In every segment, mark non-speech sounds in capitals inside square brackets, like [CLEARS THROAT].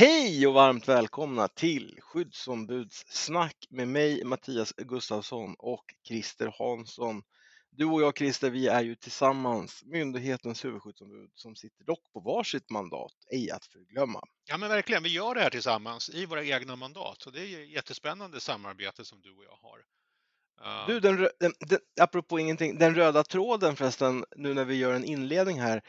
Hej och varmt välkomna till skyddsombudssnack med mig Mattias Gustafsson och Christer Hansson. Du och jag Christer, vi är ju tillsammans myndighetens huvudskyddsombud som sitter dock på varsitt mandat, ej att förglömma. Ja men verkligen, vi gör det här tillsammans i våra egna mandat och det är ett jättespännande samarbete som du och jag har. Du, den, den, den, apropå ingenting, den röda tråden förresten, nu när vi gör en inledning här,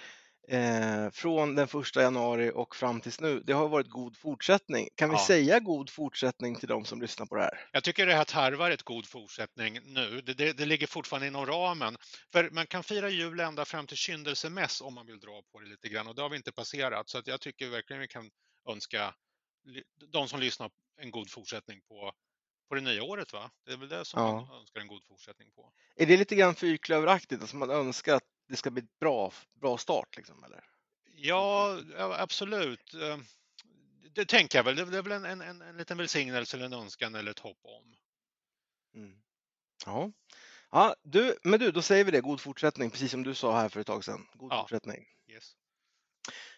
eh, från den första januari och fram tills nu, det har varit god fortsättning. Kan vi säga god fortsättning till de som lyssnar på det här? Jag tycker det här tarvar ett god fortsättning nu. Det, det, det ligger fortfarande inom ramen. För man kan fira jul ända fram till kyndelsemäss om man vill dra på det lite grann och det har vi inte passerat. Så att jag tycker verkligen vi kan önska de som lyssnar en god fortsättning på på det nya året va? Det är väl det som ja. man önskar en god fortsättning på. Är det lite grann fyrklöveraktigt, alltså man önskar att det ska bli bra, bra start liksom, eller? Ja, absolut. Eh, det tänker jag väl. Det är väl en, en, en, en liten välsignelse eller en önskan eller ett hopp om. Mm. Ja. ja, du, men du, då säger vi det. God fortsättning, precis som du sa här för ett tag sedan. God ja. fortsättning. Yes.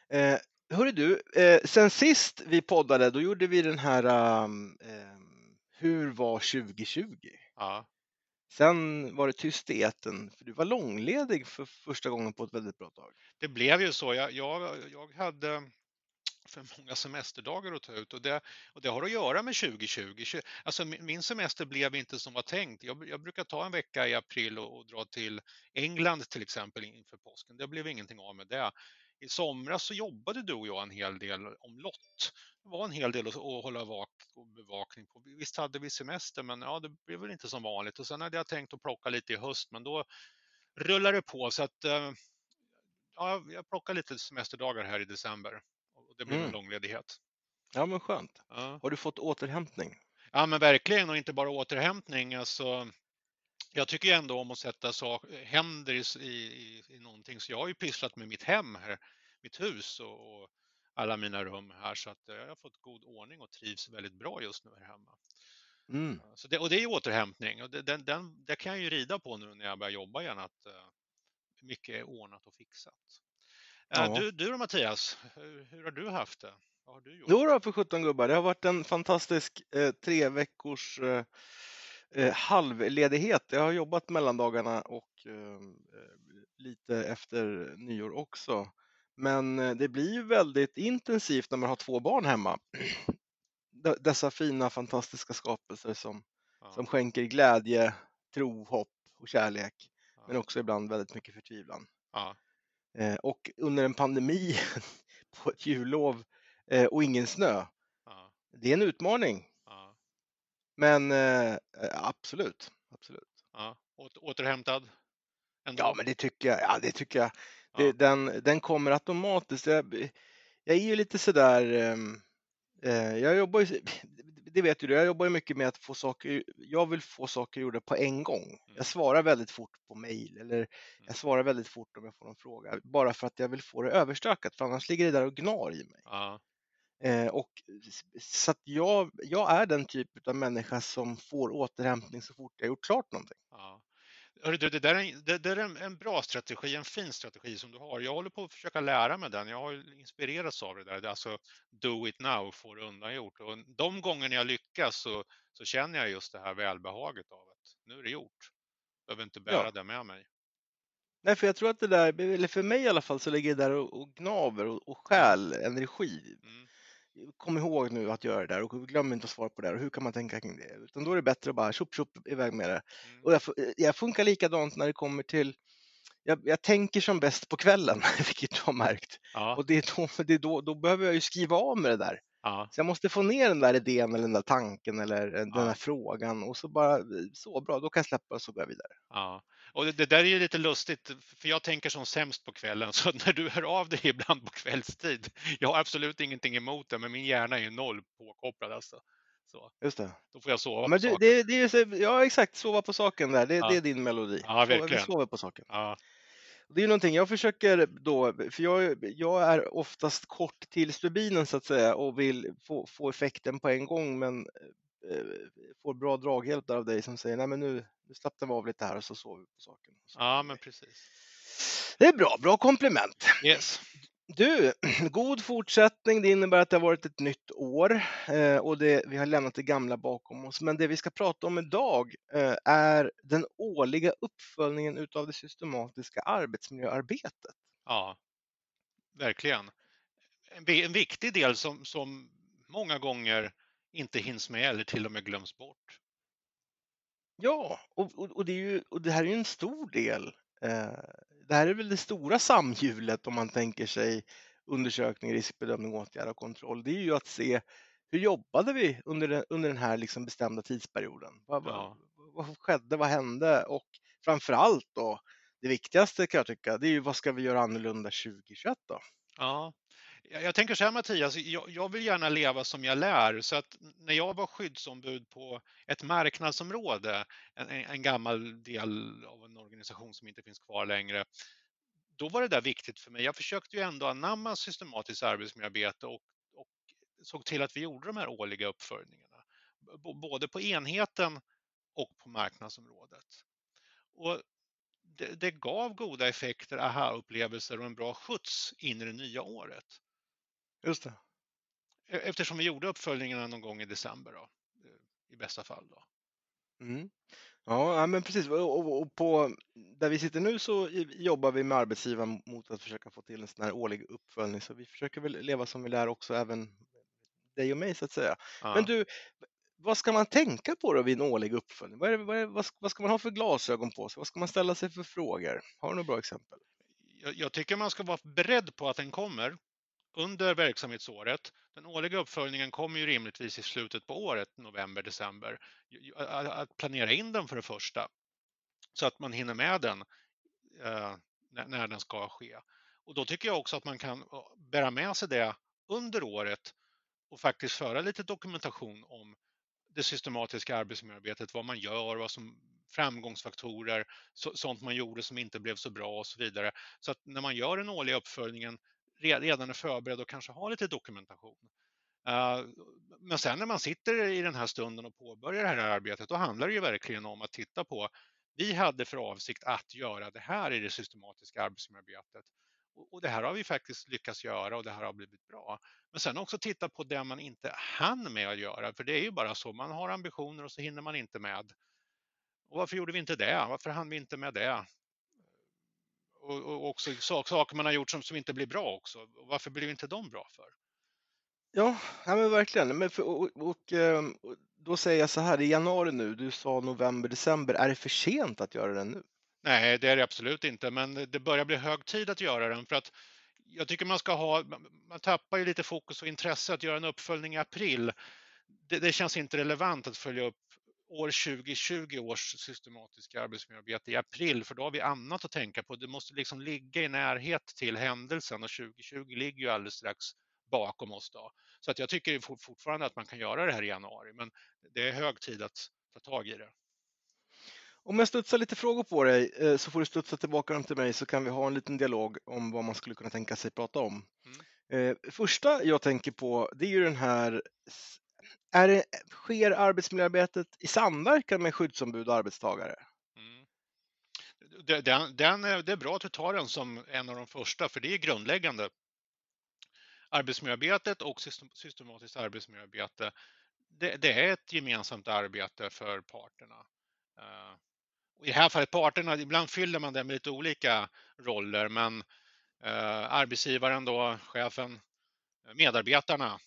Eh, hörru du, eh, sen sist vi poddade, då gjorde vi den här um, eh, Hur var 2020? Ja. Sen var det tyst i eten, för du var långledig för första gången på ett väldigt bra tag. Det blev ju så. Jag, jag, jag hade för många semesterdagar att ta ut och det, och det har att göra med 2020. Alltså min semester blev inte som var tänkt. Jag, jag brukar ta en vecka i april och, och, dra till England till exempel inför påsken. Det blev ingenting av med det. I somras så jobbade du och jag en hel del omlott det var en hel del att, hålla vak och bevakning på. Visst hade vi semester, men ja, det blev väl inte som vanligt. Och sen hade jag tänkt att plocka lite i höst, men då rullar det på så att eh, ja, jag plockar lite semesterdagar här i december och det blir mm. en långledighet. Ja, men skönt. Ja. Har du fått återhämtning? Ja, men verkligen och inte bara återhämtning. Alltså, jag tycker ändå om att sätta sak, händer i, i, i någonting, så jag har ju pysslat med mitt hem här, mitt hus och, och alla mina rum här så att eh, jag har fått god ordning och trivs väldigt bra just nu här hemma. Mm. Så det, och det är återhämtning och det, den, den, det kan jag ju rida på nu när jag börjar jobba igen att uh, mycket är ordnat och fixat. Uh, ja. Du, du då Mattias, hur, hur, har du haft det? Vad har du gjort? Jo då, för 17 gubbar, det har varit en fantastisk eh, tre veckors eh, halvledighet. Jag har jobbat mellandagarna och lite efter nyår också. Men eh, det blir ju väldigt intensivt när man har två barn hemma. [CLEARS THROAT] Dessa fina fantastiska skapelser som, ja. som skänker glädje, tro, hopp och kärlek. Ja. Men också ibland väldigt mycket förtvivlan. Ja. Eh, och under en pandemi [LAUGHS] på ett jullov eh, och ingen snö. Det är en utmaning. Men absolut, absolut. Återhämtad? Ändå. Ja, men det tycker jag. Ja, det tycker jag. Det, den, den kommer automatiskt. Jag, jag är ju lite sådär, ehm, eh, jag jobbar ju, [SNIFFS] det vet du, jag jobbar ju mycket med att få saker, jag vill få saker gjorda på en gång. Jag mm. svarar väldigt fort på mejl eller mm. jag svarar väldigt fort om jag får en fråga, bara för att jag vill få det överstökat, för annars ligger det där och gnar i mig. Ja. Eh, och, så att jag, jag är den typ av människa som får återhämtning så fort jag gjort klart någonting. Ja. Hörru, det, där är, det, det är en, en, bra strategi, en fin strategi som du har. Jag håller på att försöka lära mig den. Jag har inspirerats av det där. Det är alltså do it now, få det undangjort. Och de gånger jag lyckas så, så känner jag just det här välbehaget av att nu är det gjort. Jag behöver inte bära ja. det med mig. Nej, för jag tror att det där, eller för mig i alla fall, så ligger det där och, och gnaver och, och stjäl energi. Mm kom ihåg nu att göra det där och glöm inte att svara på det och hur kan man tänka kring det? Utan då är det bättre att bara tjopp tjopp iväg med det. Mm. Och jag, jag, funkar likadant när det kommer till jag, jag, tänker som bäst på kvällen, [LAUGHS] vilket du har märkt. Ja. Och det är då, [LAUGHS] det är då, då behöver jag ju skriva av med det där. Ja. Så jag måste få ner den där idén eller den där tanken eller ja. den där frågan och så bara så bra, då kan jag släppa och så går jag vidare. Ja. Och det, det, där är ju lite lustigt, för jag tänker som sämst på kvällen, [LAUGHS] så när du hör av dig ibland på kvällstid, jag har absolut ingenting emot det, men min hjärna är ju noll påkopplad alltså. Så. Just det. Då får jag sova men på det, saken. Det, det är, ja, exakt, sova på saken där, det, ja. det är din melodi. Ja, verkligen. Vi sover på saken. Ja. Det är någonting jag försöker då, för jag, jag är oftast kort till stubinen så att säga och vill få, få effekten på en gång men får bra draghjälp där av dig som säger nej men nu, nu slappnar vi av lite här och så sover vi på saken. Ja men precis. Det är bra, bra komplement. Yes. Du, [CLEARS THROAT] god fortsättning. Det innebär att det har varit ett nytt år eh, och det, vi har lämnat det gamla bakom oss. Men det vi ska prata om idag eh, är den årliga uppföljningen utav det systematiska arbetsmiljöarbetet. Ja, verkligen. En, en viktig del som, som många gånger inte hinns med eller till och med glöms bort. Ja, och, och, och det, är ju, och det här är ju en stor del. Eh, det här är väl det stora samhjulet om man tänker sig undersökning, riskbedömning, åtgärd och kontroll. Det är ju att se hur jobbade vi under den, under den här liksom bestämda tidsperioden? Vad, ja. vad, vad skedde? Vad hände? Och framför allt då, det viktigaste kan jag tycka, det är ju vad ska vi göra annorlunda 2021 då? Ja, jag tänker så här Mattias, jag, vill gärna leva som jag lär. Så att när jag var skyddsombud på ett marknadsområde, en, en gammal del av en organisation som inte finns kvar längre, då var det där viktigt för mig. Jag försökte ju ändå anamma systematiskt arbetsmiljöarbete och, och såg till att vi gjorde de här årliga uppföljningarna. Både på enheten och på marknadsområdet. Och det, det gav goda effekter, aha-upplevelser och en bra skjuts in i det nya året. Just det. E-, eftersom vi gjorde uppföljningarna någon gång i december då, i bästa fall. Då. Mm. Ja, men precis. Och på, där vi sitter nu så jobbar vi med arbetsgivaren mot att försöka få till en sån här årlig uppföljning. Så vi försöker väl leva som vi lär också, även dig och mig så att säga. Ja. Men du, vad ska man tänka på då vid en årlig uppföljning? Vad, är, vad, är, vad, ska man ha för glasögon på sig? Vad ska man ställa sig för frågor? Har du några bra exempel? Jag, jag tycker man ska vara beredd på att den kommer under verksamhetsåret. Den årliga uppföljningen kommer ju rimligtvis i slutet på året, november, december. Att planera in den för det första, så att man hinner med den eh, när den ska ske. Och då tycker jag också att man kan bära med sig det under året och faktiskt föra lite dokumentation om det systematiska arbetsmiljöarbetet, vad man gör, vad som framgångsfaktorer, sånt man gjorde som inte blev så bra och så vidare. Så att när man gör den årliga uppföljningen redan är förberedd och kanske har lite dokumentation. Eh, men sen när man sitter i den här stunden och påbörjar det här arbetet, då handlar det ju verkligen om att titta på vi hade för avsikt att göra det här i det systematiska arbetsmiljöarbetet. Och det här har vi faktiskt lyckats göra och det här har blivit bra. Men sen också titta på det man inte hann med att göra, för det är ju bara så, man har ambitioner och så hinner man inte med. Och varför gjorde vi inte det? Varför hann vi inte med det? Och, och också saker man har gjort som, som inte blir bra också. Varför blir inte de bra för? Ja, ja men verkligen. Men för, och, och, ehm, och, då säger jag så här, i januari nu, du sa november, december, är det för sent att göra den nu? Nej, det är det absolut inte, men det börjar bli hög tid att göra den för att jag tycker man ska ha, man tappar ju lite fokus och intresse att göra en uppföljning i april. Det, det känns inte relevant att följa upp år 2020 års systematiska arbetsmiljöarbete i april, för då har vi annat att tänka på. Det måste liksom ligga i närhet till händelsen och 2020 ligger ju alldeles strax bakom oss. Då. Så att jag tycker fortfarande att man kan göra det här i januari, men det är hög tid att ta tag i det. Om jag studsar lite frågor på dig eh, så får du studsa tillbaka dem till mig så kan vi ha en liten dialog om vad man skulle kunna tänka sig prata om. Mm. Eh, första jag tänker på det är ju den här är det, sker arbetsmiljöarbetet i samverkan med skyddsombud och arbetstagare? Mm. Den, den, det är bra att du tar den som en av de första, för det är grundläggande. Arbetsmiljöarbetet och systematiskt arbetsmiljöarbete, det, det är ett gemensamt arbete för parterna. Uh, I det här fallet parterna, ibland fyller man det med lite olika roller, men uh, arbetsgivaren då, chefen, medarbetarna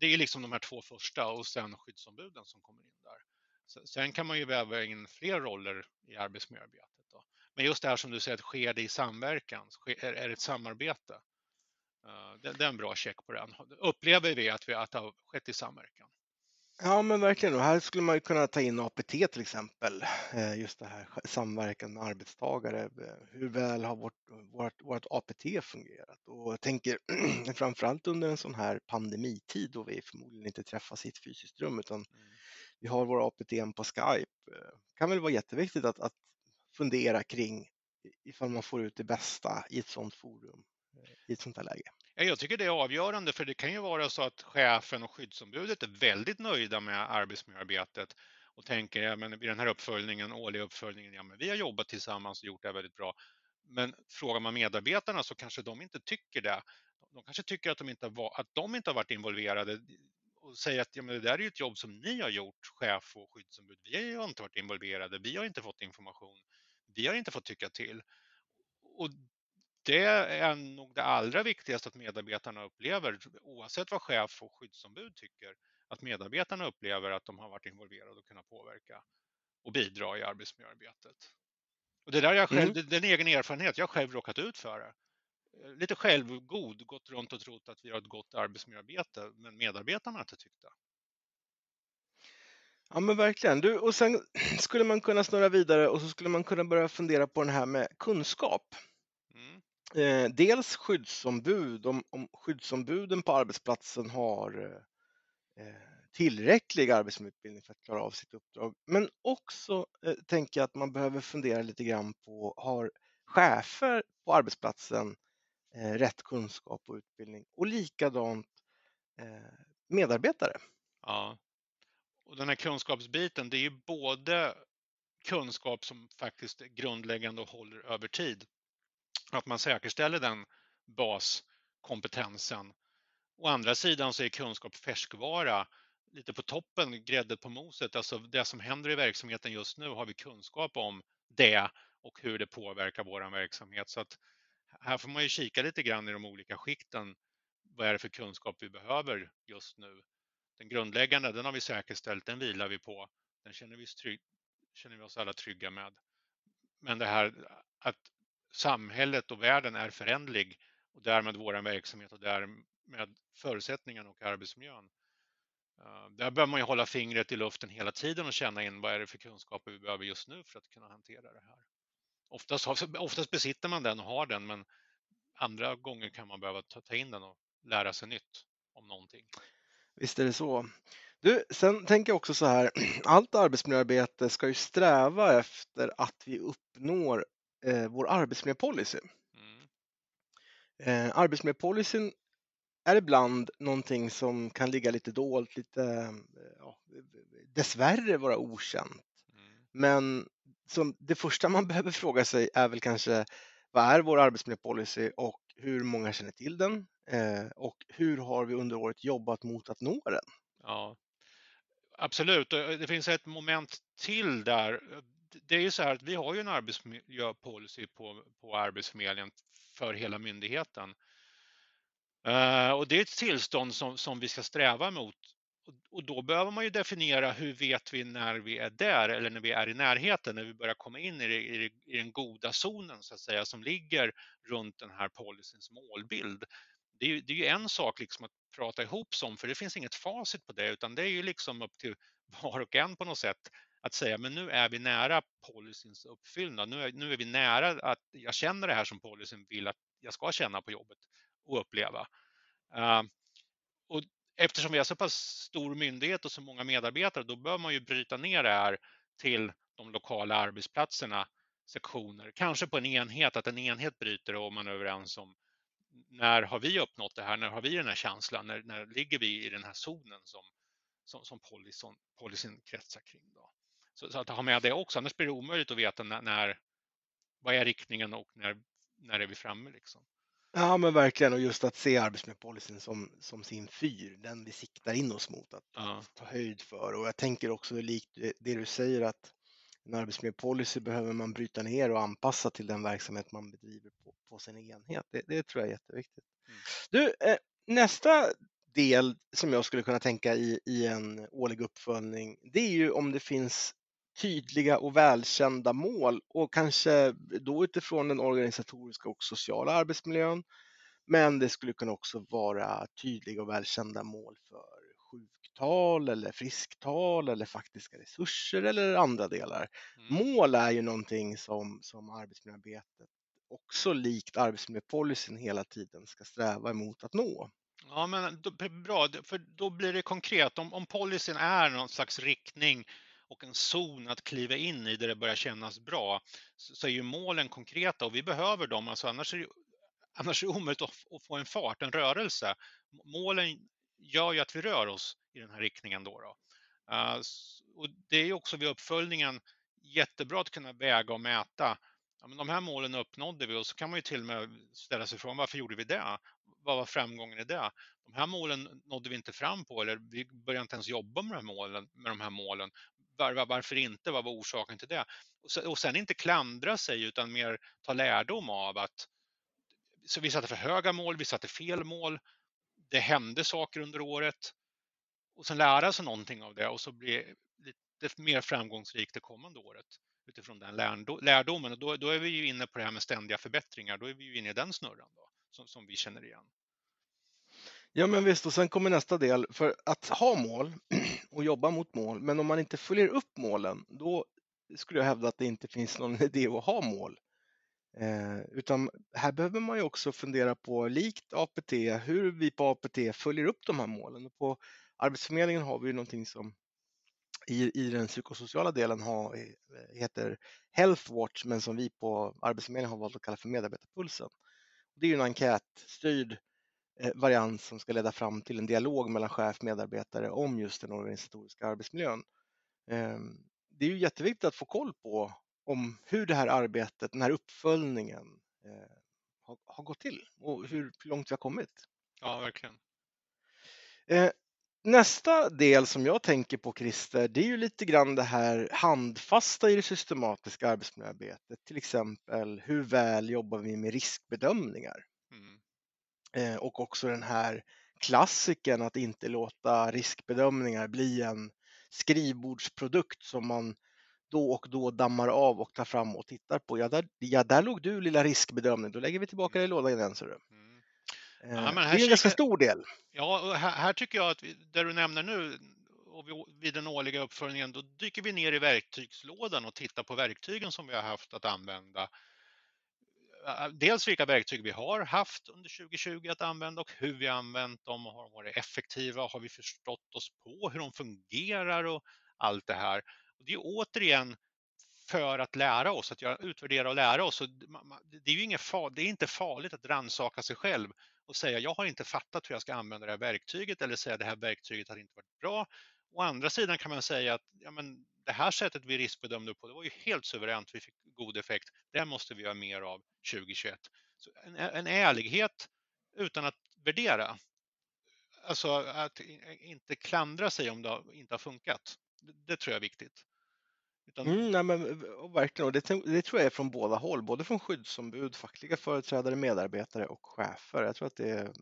det är liksom de här två första och sen skyddsombuden som kommer in där. Sen kan man ju väva in fler roller i arbetsmiljöarbetet. Då. Men just det här som du säger, att sker det i samverkan? Är det ett samarbete? Eh, det är en bra check på den. Upplever vi att, vi att det har skett i samverkan? Ja, men verkligen. Och här skulle man ju kunna ta in APT till exempel. Eh, just det här samverkan med arbetstagare. Eh, hur väl har vårt, vårt, vårt APT fungerat? Och jag tänker [CLEARS THROAT] framförallt under en sån här pandemitid då vi förmodligen inte träffas i ett fysiskt rum utan mm. vi har våra APT på Skype. Det eh, kan väl vara jätteviktigt att, att fundera kring ifall man får ut det bästa i ett sådant forum, i ett sånt här läge. Jag tycker det är avgörande för det kan ju vara så att chefen och skyddsombudet är väldigt nöjda med arbetsmiljöarbetet och tänker ja, men i den här uppföljningen, årliga uppföljningen, ja men vi har jobbat tillsammans och gjort det väldigt bra. Men frågar man medarbetarna så kanske de inte tycker det. De kanske tycker att de inte har, att de inte har varit involverade och säger att ja, men det där är ju ett jobb som ni har gjort, chef och skyddsombud. Vi har inte varit involverade, vi har inte fått information, vi har inte fått tycka till. Och det är nog det allra viktigaste att medarbetarna upplever, oavsett vad chef och skyddsombud tycker, att medarbetarna upplever att de har varit involverade och kunnat påverka och bidra i arbetsmiljöarbetet. Och det där är jag själv, mm. det är en egen erfarenhet, jag har själv råkat ut för det. Lite självgod, gått runt och trott att vi har ett gott arbetsmiljöarbete, men medarbetarna har inte tyckt det. Ja men verkligen. Du, och sen [CLEARS THROAT] skulle man kunna snurra vidare och så skulle man kunna börja fundera på det här med kunskap. Eh, dels skyddsombud, om, om skyddsombuden på arbetsplatsen har eh, eh, tillräcklig arbetsmiljöutbildning för att klara av sitt uppdrag. Men också eh, tänker jag att man behöver fundera lite grann på, har chefer på arbetsplatsen eh, rätt kunskap och utbildning? Och likadant eh, medarbetare. Ja, och den här kunskapsbiten, det är ju både kunskap som faktiskt är grundläggande och håller över tid. Att man säkerställer den baskompetensen. Å andra sidan så är kunskap färskvara lite på toppen, grädde på moset. Alltså det som händer i verksamheten just nu har vi kunskap om det och hur det påverkar vår verksamhet. Så att här får man ju kika lite grann i de olika skikten. Vad är det för kunskap vi behöver just nu? Den grundläggande, den har vi säkerställt, den vilar vi på. Den känner vi, trygg, känner vi oss alla trygga med. Men det här att samhället och världen är förändlig och därmed vår verksamhet och därmed förutsättningarna och arbetsmiljön. Eh, där bör man ju hålla fingret i luften hela tiden och känna in vad är det för kunskaper vi behöver just nu för att kunna hantera det här. Oftast, [LAUGHS] oftast besitter man den och har den, men andra gånger kan man behöva ta in den och lära sig nytt om någonting. Visst är det så. Du, sen tänker jag också så här, [CLEARS THROAT] allt arbetsmiljöarbete ska ju sträva efter att vi uppnår eh, vår arbetsmiljöpolicy. Mm. Eh, arbetsmiljöpolicyn är ibland någonting som kan ligga lite dolt, lite, eh, ja, dessvärre vara okänt. Mm. Men som det första man [LAUGHS] behöver fråga sig är väl kanske vad är vår arbetsmiljöpolicy och hur många känner till den? Eh, och hur har vi under året jobbat mot att nå den? Ja, absolut. Det finns ett moment till där. Det är ju så här att vi har ju en arbetsmiljöpolicy på, på Arbetsförmedlingen för hela myndigheten. Eh, och det är ett tillstånd som, som vi ska sträva mot. Och, och då behöver man ju definiera hur vet vi när vi är där eller när vi är i närheten, när vi börjar komma in i, det, i, det, i den goda zonen så att säga som ligger runt den här policyns målbild det är, ju, det är ju en sak liksom att prata ihop sig om, för det finns inget facit på det, utan det är ju liksom upp till [LAUGHS] var och en på något sätt att säga, men nu är vi nära policyns uppfyllnad. Nu är, nu är vi nära att jag känner det här som policyn vill att jag ska känna på jobbet och uppleva. Uh, och eftersom vi är så pass stor myndighet och så många medarbetare, då bör man ju bryta ner det här till de lokala arbetsplatserna, sektioner, kanske på en enhet, att en enhet bryter och man är överens om när har vi uppnått det här? När har vi den här känslan? När, när ligger vi i den här zonen som, som, som policyn, policyn kretsar kring? Då? Så, så, att ha med det också, annars blir det omöjligt att veta när, när vad är riktningen och när, när är vi framme? Liksom. Ja men verkligen och just att se arbetsmiljöpolicyn som, som sin fyr, den vi siktar in oss mot att ja. ta höjd för. Och jag tänker också likt det du säger att en arbetsmiljöpolicy behöver man bryta ner och anpassa till den verksamhet man bedriver på, på sin enhet. Det, det tror jag är jätteviktigt. Mm. Du, eh, nästa del som jag skulle kunna tänka i, i en årlig uppföljning, det är ju om det finns tydliga och välkända mål och kanske då utifrån den organisatoriska och sociala arbetsmiljön. Men det skulle kunna också vara tydliga och välkända mål för sjuktal eller frisktal eller faktiska resurser eller andra delar. Mm. Mål är ju någonting som, som arbetsmiljöarbetet också likt arbetsmiljöpolicyn hela tiden ska sträva emot att nå. Ja, men då, bra, för då blir det konkret. Om, om policyn är någon slags riktning och en zon att kliva in i där det börjar kännas bra, så, är ju målen konkreta och vi behöver dem. Alltså annars är det, [LAUGHS] annars är det omöjligt att, få en fart, en rörelse. Målen gör ju att vi rör oss i den här riktningen. Då, då. Eh, och det är också vid uppföljningen jättebra att kunna väga och mäta. Ja, men de här målen uppnådde vi och så kan man ju till och med ställa sig frågan varför gjorde vi det? vad var framgången i det? De här målen nådde vi inte fram på eller vi började inte ens jobba med de här målen. Med de här målen. Var, varför inte? Vad var orsaken till det? Och sen inte klandra sig utan mer ta lärdom av att så vi satte för höga mål, vi satte fel mål. Det hände saker under året och sen lära sig någonting av det och så bli lite mer framgångsrik det kommande året utifrån den lärdomen. Och då, då, är vi ju inne på det här med ständiga förbättringar. Då är vi ju inne i den snurran då, som, som vi känner igen. Ja, men visst, och sen kommer nästa del. För att ha mål [CLEARS THROAT] och jobba mot mål, men om man inte följer upp målen, då skulle jag hävda att det inte finns någon [LAUGHS] idé att ha mål. Eh, utan här behöver man ju också fundera på, likt APT, hur vi på APT följer upp de här målen. Och på Arbetsförmedlingen har vi ju någonting som i, i den psykosociala delen har, eh, heter Health Watch, men som vi på Arbetsförmedlingen har valt att kalla för Medarbetarpulsen. Det är ju en enkätstyrd eh, variant som ska leda fram till en dialog mellan chef och medarbetare om just den organisatoriska arbetsmiljön. Ehm, det är ju jätteviktigt att få koll på om hur det här arbetet, den här uppföljningen eh, har, har gått till och hur långt vi har kommit. Ja, verkligen. Eh, nästa del som jag tänker på Christer, det är ju lite grann det här handfasta i det systematiska arbetsmiljöarbetet. Till exempel hur väl jobbar vi med riskbedömningar? Mm. Eh, och också den här klassiken att inte låta riskbedömningar bli en skrivbordsprodukt som man då och då dammar av och tar fram och tittar på. Ja, där, ja, där låg du lilla riskbedömning. Då lägger vi tillbaka det i lådan igen. Så du. Mm. Ja, eh, det är en ganska stor del. Ja, här, här, tycker jag att vi, det du nämner nu och vid den årliga uppföljningen, då dyker vi ner i verktygslådan och tittar på verktygen som vi har haft att använda. Äh, äh, dels vilka verktyg vi har haft under 2020 att använda och hur vi använt dem. Har de varit effektiva? Har vi förstått oss på hur de fungerar och allt det här? Och det är återigen för att lära oss, att göra, utvärdera och lära oss. Det är ju inget far, det är inte farligt att rannsaka sig själv och säga jag har inte fattat hur jag ska använda det här verktyget eller säga det här verktyget har inte varit bra. Å andra sidan kan man säga att ja, men det här sättet vi riskbedömde på, det var ju helt suveränt, vi fick god effekt. Det måste vi göra mer av 2021. Så en, en ärlighet utan att värdera. Alltså att inte klandra sig om det inte har funkat. Det, det tror jag är viktigt. Utan... Mm, nej, men, verkligen, och det, det, tror jag är från båda håll, både från skyddsombud, fackliga företrädare, medarbetare och chefer. Jag tror att det är,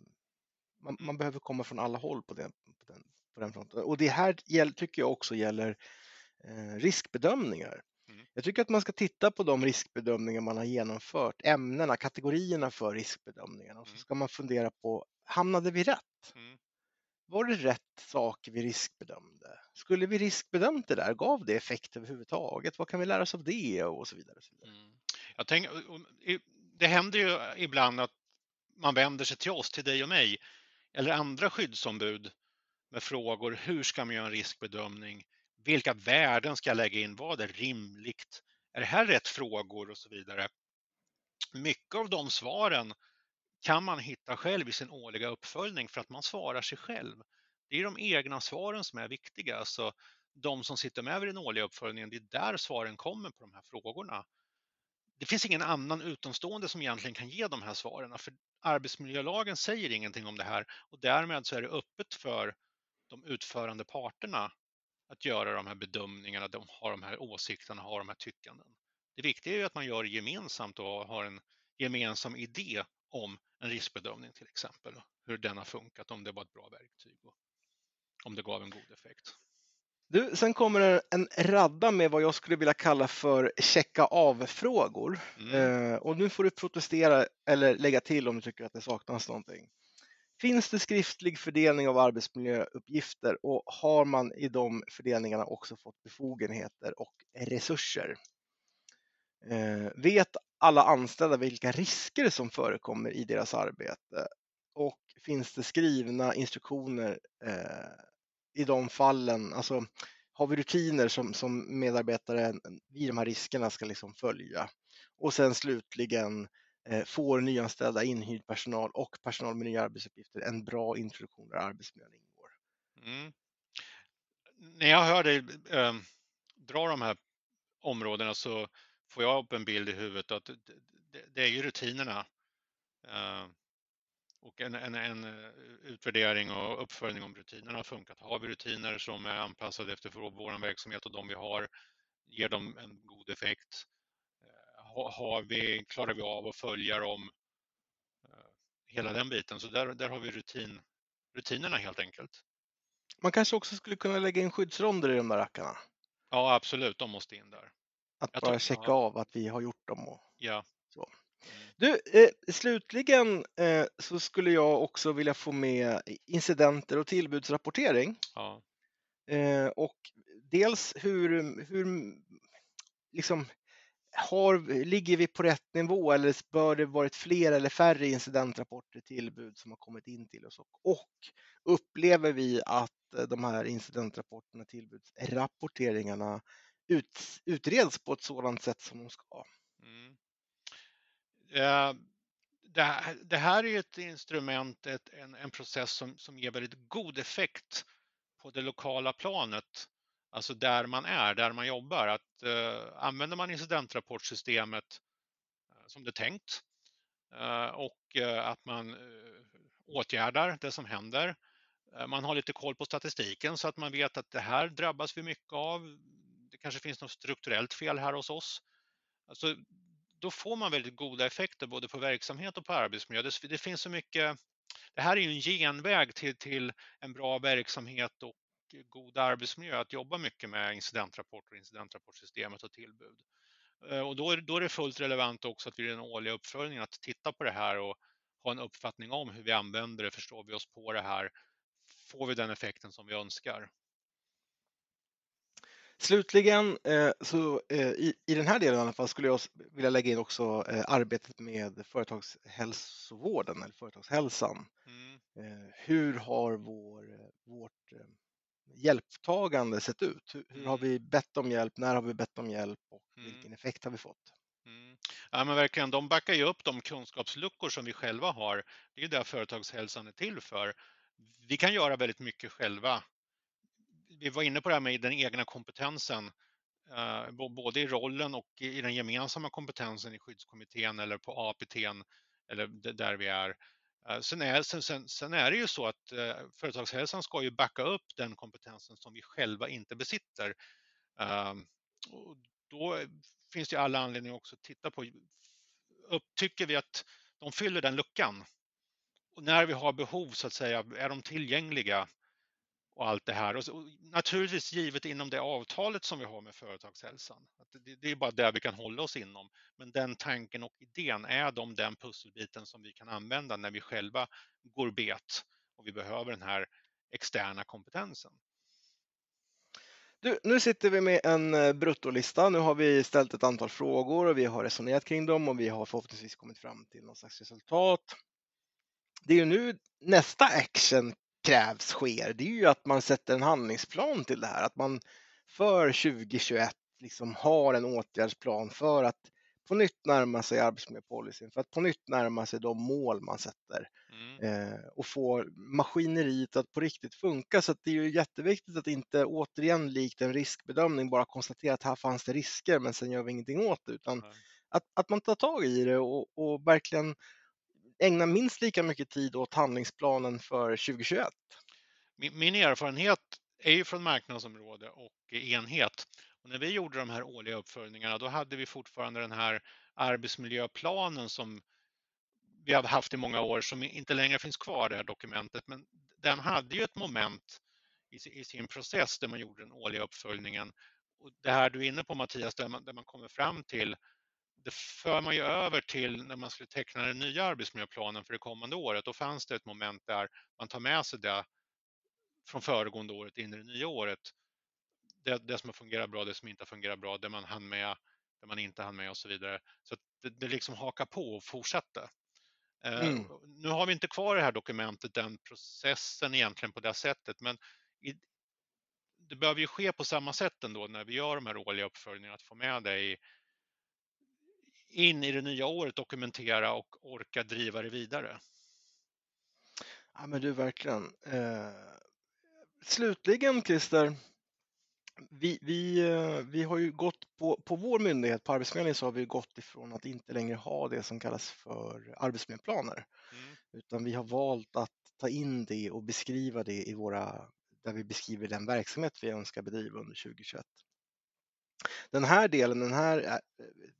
man, man behöver komma från alla håll på den, på den, på den fronten. Och det här tycker jag också gäller eh, riskbedömningar. Mm. Jag tycker att man ska titta på de riskbedömningar man har genomfört, ämnena, kategorierna för riskbedömningarna och så mm. ska man fundera på, hamnade vi rätt? Mm. Var det rätt sak vi riskbedömde? Skulle vi riskbedömt det där? Gav det effekt överhuvudtaget? Vad kan vi lära oss av det? Och så vidare. Och så vidare. Mm. Jag tänker, det händer ju ibland att man vänder sig till oss, till dig och mig, eller andra skyddsombud med frågor. Hur ska man göra en riskbedömning? Vilka värden ska jag lägga in? Vad är rimligt? Är det här rätt frågor och så vidare? Mycket av de svaren kan man hitta själv i sin årliga uppföljning för att man svarar sig själv. Det är de egna svaren som är viktiga. Alltså, de som sitter med vid den årliga uppföljningen, det är där svaren kommer på de här frågorna. Det finns ingen annan utomstående som egentligen kan ge de här svaren, för arbetsmiljölagen säger ingenting om det här och därmed så är det öppet för de utförande parterna att göra de här bedömningarna, de har de här åsikterna, har de här tyckanden. Det viktiga är ju att man gör det gemensamt och har en gemensam idé om en riskbedömning till exempel, hur den har funkat, om det var ett bra verktyg och om det gav en god effekt. Du, sen kommer en radda med vad jag skulle vilja kalla för checka av-frågor. Mm. Eh, och nu får du protestera eller lägga till om du tycker att det saknas någonting. Finns det skriftlig fördelning av arbetsmiljöuppgifter och har man i de fördelningarna också fått befogenheter och resurser? Eh, vet alla anställda vilka risker som förekommer i deras arbete? Och finns det skrivna instruktioner eh, i de fallen? Alltså, har vi rutiner som, som medarbetare vid de här riskerna ska liksom följa? Och sen slutligen, eh, Eh, får nyanställda inhyrd personal och personal med nya arbetsuppgifter en bra introduktion där arbetsmiljön ingår? Mm. När jag hör dig äh, dra de här områdena så får jag upp en bild i huvudet att det, det är ju rutinerna. Uh, och en, en, en, eh, utvärdering och uppföljning om rutinerna har funkat. Har vi rutiner som är anpassade efter vår verksamhet och de vi har, ger de en god effekt? Har vi, klarar vi av att följa dem? Hela den biten. Så där, där har vi rutin, rutinerna helt enkelt. Man kanske också skulle kunna lägga in skyddsronder i de där rackarna? Ja, absolut. De måste in där. Att Jag bara checka ja. av att vi har gjort dem. Och ja. så. Mm. Du, eh, slutligen eh, så skulle jag också vilja få med incidenter och tillbudsrapportering. Ja. Eh, och dels hur, hur liksom, har, ligger vi på rätt nivå eller bör det varit fler eller färre incidentrapporter tillbud som har kommit in till oss? Och, och upplever vi att eh, de här incidentrapporterna, tillbudsrapporteringarna ut, utreds på ett sådant sätt som de ska? Mm. Uh, det, det, här är ett instrument, ett, en, en process som, som ger väldigt god effekt på det lokala planet alltså där man är, där man jobbar. Att eh, använder man incidentrapportsystemet eh, som det är tänkt eh, och eh, att man eh, åtgärdar det som händer. Eh, man har lite koll på statistiken så att man vet att det här drabbas vi mycket av. Det kanske finns något strukturellt fel här hos oss. Alltså, då får man väldigt goda effekter både på verksamhet och på arbetsmiljö. Det, det finns så mycket det här är ju en genväg till, till en bra verksamhet och god arbetsmiljö att jobba mycket med incidentrapporter, incidentrapportsystemet och tillbud. Eh, och då är, då är det fullt relevant också att vid den årliga uppföljningen att titta på det här och ha en uppfattning om hur vi använder det, förstår vi oss på det här, får vi den effekten som vi önskar? Slutligen eh, så eh, i, i den här delen i alla fall skulle jag vilja lägga in också arbetet med företagshälsovården eller företagshälsan. Mm. Hur har vår, vårt hjälptagande sett ut? Hur, hur, har mm. vi bett om hjälp? När har vi bett om hjälp och mm. vilken effekt har vi fått? Mm. Ja, men verkligen, de backar ju upp de kunskapsluckor som vi själva har. Det är det företagshälsan är till för. Vi kan göra väldigt mycket själva. Vi var inne på det här med den egna kompetensen, eh, både i rollen och i den gemensamma kompetensen i skyddskommittén eller på APT eller där vi är. Eh, sen är, sen, sen är det ju så att eh, företagshälsan ska ju backa upp den kompetensen som vi själva inte besitter. Eh, och då finns det alla anledningar också att titta på, upptycker vi att de fyller den luckan? Och när vi har behov så att säga, är de tillgängliga? Och allt det här. Och, så, och naturligtvis givet inom det avtalet som vi har med företagshälsan. Att det, det, är bara det vi kan hålla oss inom. Men den tanken och idén, är de den pusselbiten som vi kan använda när vi själva går bet och vi behöver den här externa kompetensen? Du, nu sitter vi med en eh, bruttolista. Nu har vi ställt ett antal frågor och vi har resonerat kring dem och vi har förhoppningsvis kommit fram till något slags resultat. Det är ju nu nästa action krävs sker, det är ju att man sätter en handlingsplan till det här. Att man för 2021 liksom har en åtgärdsplan för att på nytt närma sig arbetsmiljöpolicyn, för att på nytt närma sig de mål man sätter mm. eh, och få maskineriet att på riktigt funka. Så det är ju jätteviktigt att inte återigen likt en riskbedömning bara konstatera att här fanns det risker men sen gör vi ingenting åt det utan mm. att, att man tar tag i det och, och verkligen ägna minst lika mycket tid åt handlingsplanen för 2021? Min, min erfarenhet är ju från marknadsområde och enhet. Och när vi gjorde de här årliga uppföljningarna, då hade vi fortfarande den här arbetsmiljöplanen som vi har haft i många år, som inte längre finns kvar, det här dokumentet. Men den hade ju ett moment i, sin process där man gjorde den årliga uppföljningen. Och det här du är inne på Mattias, där man, där man kommer fram till det för man ju över till när man skulle teckna den nya arbetsmiljöplanen för det kommande året. Då fanns det ett moment där man tar med sig det från föregående året in i det nya året. Det, det som har fungerat bra, det som inte har fungerat bra, det man hann med, det man inte hann med och så vidare. Så det, det liksom hakar på och fortsätter. Eh, mm. nu har vi inte kvar det här dokumentet, den processen egentligen på det sättet, men i, det behöver ju ske på samma sätt ändå när vi gör de här årliga uppföljningarna, att få med det i, in i det nya året dokumentera och orka driva det vidare. Ja men du verkligen. Eh, slutligen Christer, Vi, vi, eh, vi har ju gått på, på vår myndighet, på Arbetsförmedlingen, så har vi gått ifrån att inte längre ha det som kallas för arbetsmiljöplaner. Mm. Utan vi har valt att ta in det och beskriva det i våra, där vi beskriver den verksamhet vi önskar bedriva under 2021. Den här delen, den här eh,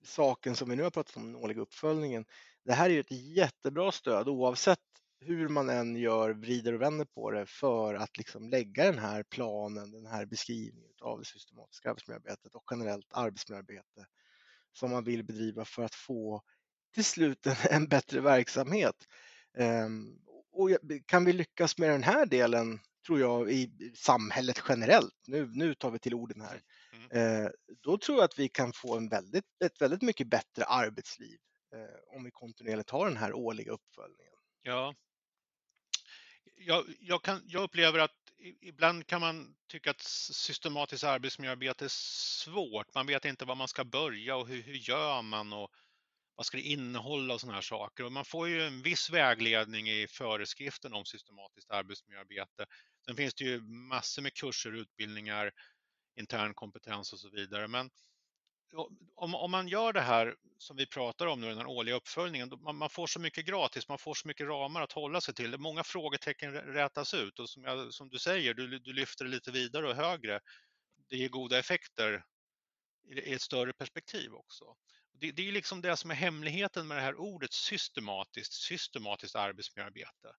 saken som vi nu har pratat om, den årliga uppföljningen, det här är ju ett jättebra stöd oavsett hur man än gör, vrider och vänder på det för att liksom lägga den här planen, den här beskrivningen av det systematiska arbetsmiljöarbetet och generellt arbetsmiljöarbete som man vill bedriva för att få till slut en bättre verksamhet. Ehm, och kan vi lyckas med den här delen, tror jag, i samhället generellt, nu, nu tar vi till orden här, mm. Eh, då tror jag att vi kan få en väldigt, ett väldigt mycket bättre arbetsliv eh, om vi kontinuerligt har den här årliga uppföljningen. Ja, jag, jag, kan, jag upplever att ibland kan man tycka att systematiskt arbetsmiljöarbete är svårt. Man vet inte var man ska börja och hur, hur gör man och vad ska det innehålla och sådana här saker. Och man får ju en viss vägledning i föreskriften om systematiskt arbetsmiljöarbete. Sen finns det ju massor med kurser, utbildningar, intern kompetens och så vidare. Men om, om man gör det här som vi pratar om nu, den här årliga uppföljningen, man, man, får så mycket gratis, man får så mycket ramar att hålla sig till. Många frågetecken rätas ut och som, jag, som du säger, du, du lyfter det lite vidare och högre. Det ger goda effekter i, i ett större perspektiv också. Det, det är liksom det som är hemligheten med det här ordet systematiskt, systematiskt arbetsmiljöarbete.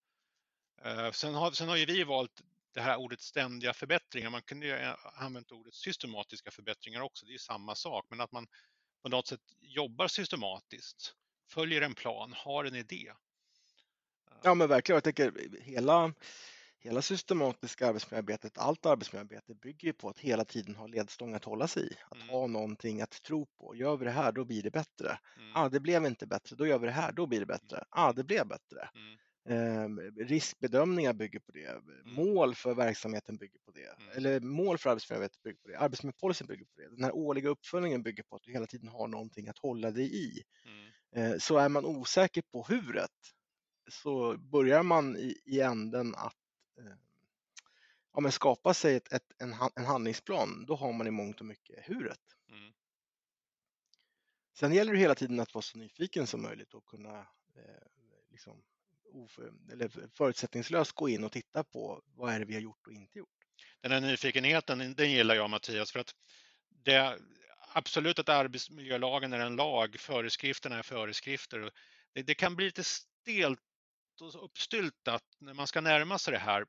Eh, sen, har, sen har ju vi valt det här ordet ständiga förbättringar, man kunde ju använt ordet systematiska förbättringar också, det är samma sak, men att man på något sätt jobbar systematiskt, följer en plan, har en idé. Ja men verkligen, jag tänker hela, hela systematiska arbetsmiljöarbetet, allt arbetsmiljöarbete bygger ju på att hela tiden ha ledstång att hålla sig i, att mm. ha någonting att tro på. Gör vi det här, då blir det bättre. Mm. Ah, det blev inte bättre, då gör vi det här, då blir det bättre. Ah, det blev bättre. Mm. Eh, riskbedömningar bygger på det. Mm. Mål för verksamheten bygger på det. Mm. Eller mål för arbetsmiljöarbetet bygger på det. Arbetsmiljöpolicyn bygger på det. Den här årliga uppföljningen bygger på att du hela tiden har någonting att hålla dig i. Mm. Eh, så är man osäker på huret så börjar man i, i änden att eh, ja, men skapa sig ett, ett, en, en handlingsplan. Då har man i mångt och mycket huret. Mm. Sen gäller det hela tiden att vara så nyfiken som möjligt och kunna eh, liksom eller förutsättningslöst gå in och titta på vad är det vi har gjort och inte gjort. Den här nyfikenheten, den gillar jag Mattias, för att det absolut att arbetsmiljölagen är en lag, föreskrifterna är föreskrifter. Det, det kan bli lite stelt och uppstyltat när man ska närma sig det här.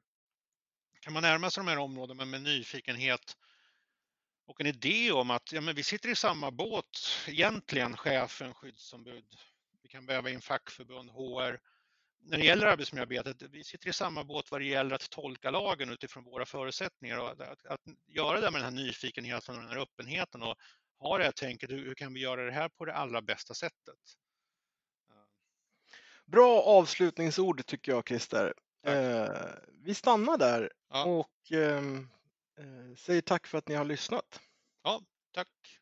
Kan man närma sig de här områdena med nyfikenhet och en idé om att ja, men vi sitter i samma båt egentligen, chefen, skyddsombud, vi kan väva in fackförbund, HR, när det gäller arbetsmiljöarbetet, vi sitter i samma båt vad det gäller att tolka lagen utifrån våra förutsättningar och att, att, att göra det med den här nyfikenheten och den här öppenheten och ha det här tänket, hur, hur kan vi göra det här på det allra bästa sättet? Bra avslutningsord tycker jag Christer. Eh, vi stannar där ja. och ehm, eh, säger tack för att ni har lyssnat. Ja, tack.